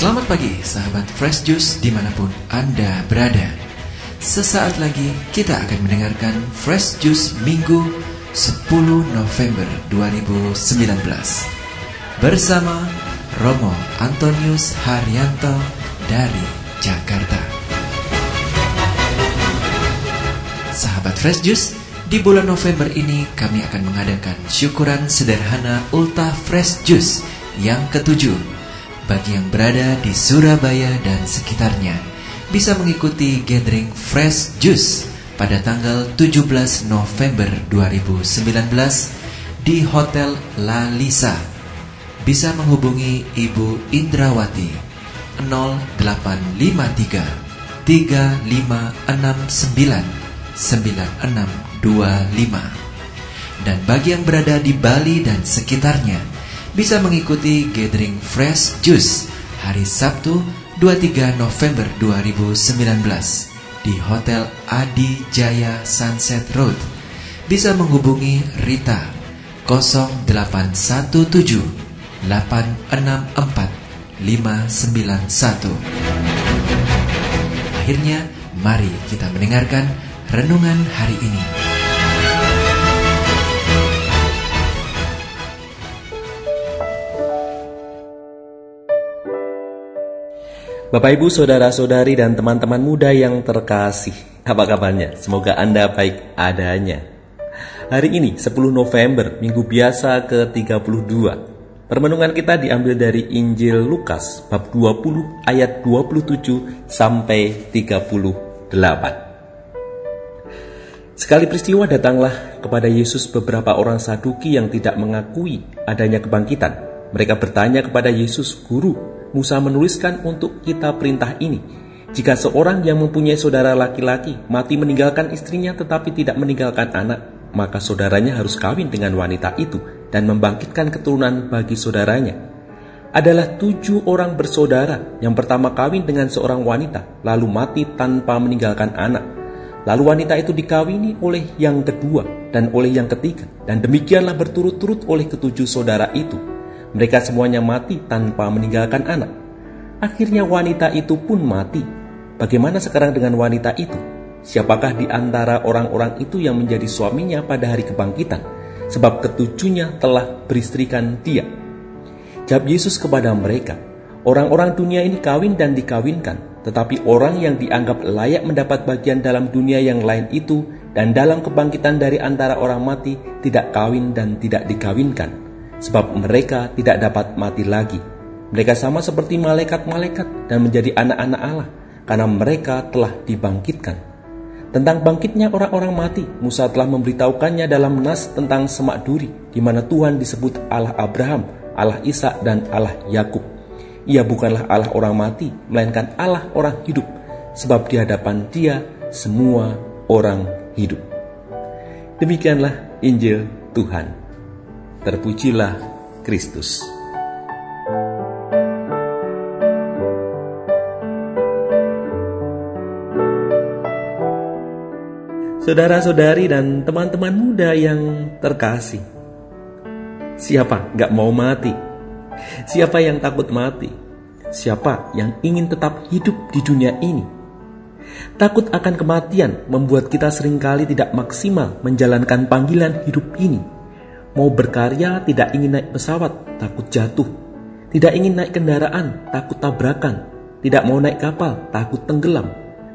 Selamat pagi sahabat Fresh Juice di mana pun Anda berada. Sesaat lagi kita akan mendengarkan Fresh Juice Minggu 10 November 2019 Bersama Romo Antonius Haryanto dari Jakarta. Sahabat Fresh Juice di bulan November ini kami akan mengadakan syukuran sederhana Ulta Fresh Juice yang ketujuh bagi yang berada di Surabaya dan sekitarnya bisa mengikuti gathering Fresh Juice pada tanggal 17 November 2019 di Hotel La Lisa. Bisa menghubungi Ibu Indrawati 0853 3569 9625. Dan bagi yang berada di Bali dan sekitarnya, bisa mengikuti Gathering Fresh Juice hari Sabtu 23 November 2019 di Hotel Adi Jaya Sunset Road. Bisa menghubungi Rita 0817 864 591. Akhirnya, mari kita mendengarkan renungan hari ini. Bapak Ibu, saudara-saudari dan teman-teman muda yang terkasih, apa kabarnya? Semoga Anda baik adanya. Hari ini 10 November, minggu biasa ke-32. Permenungan kita diambil dari Injil Lukas bab 20 ayat 27 sampai 38. Sekali peristiwa datanglah kepada Yesus beberapa orang Saduki yang tidak mengakui adanya kebangkitan. Mereka bertanya kepada Yesus, "Guru, Musa menuliskan untuk kita perintah ini. Jika seorang yang mempunyai saudara laki-laki mati meninggalkan istrinya tetapi tidak meninggalkan anak, maka saudaranya harus kawin dengan wanita itu dan membangkitkan keturunan bagi saudaranya." Adalah tujuh orang bersaudara. Yang pertama kawin dengan seorang wanita, lalu mati tanpa meninggalkan anak. Lalu wanita itu dikawini oleh yang kedua dan oleh yang ketiga, dan demikianlah berturut-turut oleh ketujuh saudara itu. Mereka semuanya mati tanpa meninggalkan anak. Akhirnya wanita itu pun mati. Bagaimana sekarang dengan wanita itu? Siapakah di antara orang-orang itu yang menjadi suaminya pada hari kebangkitan? Sebab ketujuhnya telah beristrikan dia. Jawab Yesus kepada mereka, Orang-orang dunia ini kawin dan dikawinkan, tetapi orang yang dianggap layak mendapat bagian dalam dunia yang lain itu dan dalam kebangkitan dari antara orang mati tidak kawin dan tidak dikawinkan, sebab mereka tidak dapat mati lagi. Mereka sama seperti malaikat-malaikat dan menjadi anak-anak Allah, karena mereka telah dibangkitkan. Tentang bangkitnya orang-orang mati, Musa telah memberitahukannya dalam nas tentang semak duri, di mana Tuhan disebut Allah Abraham, Allah Ishak dan Allah Yakub. Ia bukanlah Allah orang mati, melainkan Allah orang hidup, sebab di hadapan Dia semua orang hidup. Demikianlah Injil Tuhan. Terpujilah Kristus. Saudara-saudari dan teman-teman muda yang terkasih, siapa gak mau mati? Siapa yang takut mati? Siapa yang ingin tetap hidup di dunia ini? Takut akan kematian membuat kita sering kali tidak maksimal menjalankan panggilan hidup ini. Mau berkarya tidak ingin naik pesawat, takut jatuh. Tidak ingin naik kendaraan, takut tabrakan. Tidak mau naik kapal, takut tenggelam.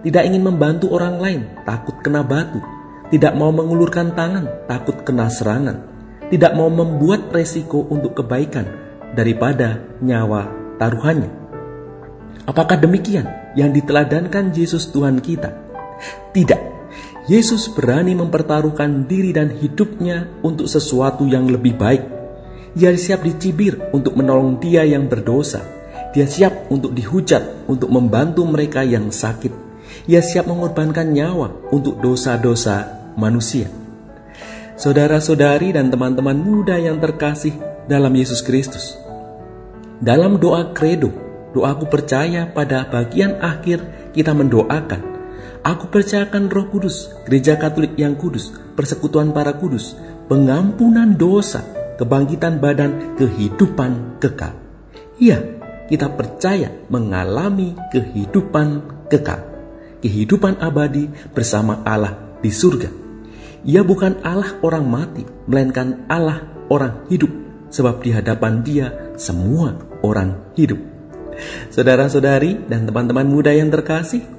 Tidak ingin membantu orang lain, takut kena batu. Tidak mau mengulurkan tangan, takut kena serangan. Tidak mau membuat resiko untuk kebaikan, daripada nyawa taruhannya. Apakah demikian yang diteladankan Yesus Tuhan kita? Tidak. Yesus berani mempertaruhkan diri dan hidupnya untuk sesuatu yang lebih baik. Ia siap dicibir untuk menolong dia yang berdosa. Dia siap untuk dihujat untuk membantu mereka yang sakit. Ia siap mengorbankan nyawa untuk dosa-dosa manusia. Saudara-saudari dan teman-teman muda yang terkasih dalam Yesus Kristus, dalam doa kredo, doaku percaya pada bagian akhir kita mendoakan. Aku percayakan roh kudus, gereja katolik yang kudus, persekutuan para kudus, pengampunan dosa, kebangkitan badan, kehidupan kekal. Iya, kita percaya mengalami kehidupan kekal, kehidupan abadi bersama Allah di surga. Ia bukan Allah orang mati, melainkan Allah orang hidup, sebab di hadapan Dia semua orang hidup. Saudara-saudari dan teman-teman muda yang terkasih,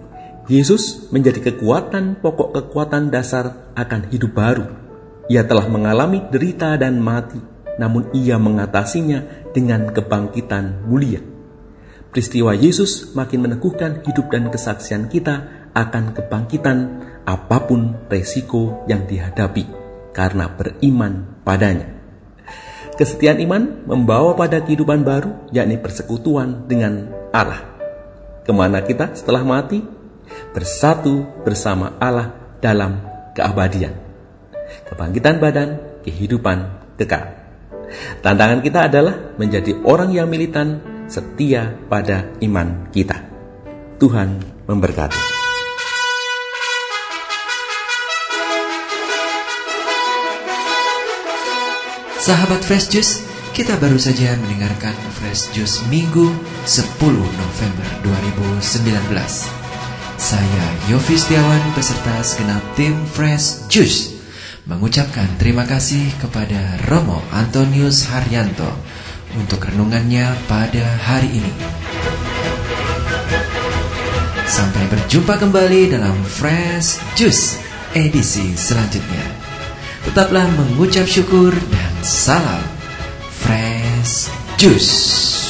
Yesus menjadi kekuatan pokok kekuatan dasar akan hidup baru. Ia telah mengalami derita dan mati, namun ia mengatasinya dengan kebangkitan mulia. Peristiwa Yesus makin meneguhkan hidup dan kesaksian kita akan kebangkitan apa pun resiko yang dihadapi karena beriman padanya. Kesetiaan iman membawa pada kehidupan baru, yakni persekutuan dengan Allah. Ke mana kita setelah mati? Bersatu bersama Allah dalam keabadian. Kebangkitan badan, kehidupan kekal. Tantangan kita adalah menjadi orang yang militan setia pada iman kita. Tuhan memberkati. Sahabat Fresh Juice, kita baru saja mendengarkan Fresh Juice Minggu 10 November 2019. Saya Yofi Setiawan beserta segenap tim Fresh Juice mengucapkan terima kasih kepada Romo Antonius Haryanto untuk renungannya pada hari ini. Sampai berjumpa kembali dalam Fresh Juice edisi selanjutnya. Tetaplah mengucap syukur dan salam fresh juice.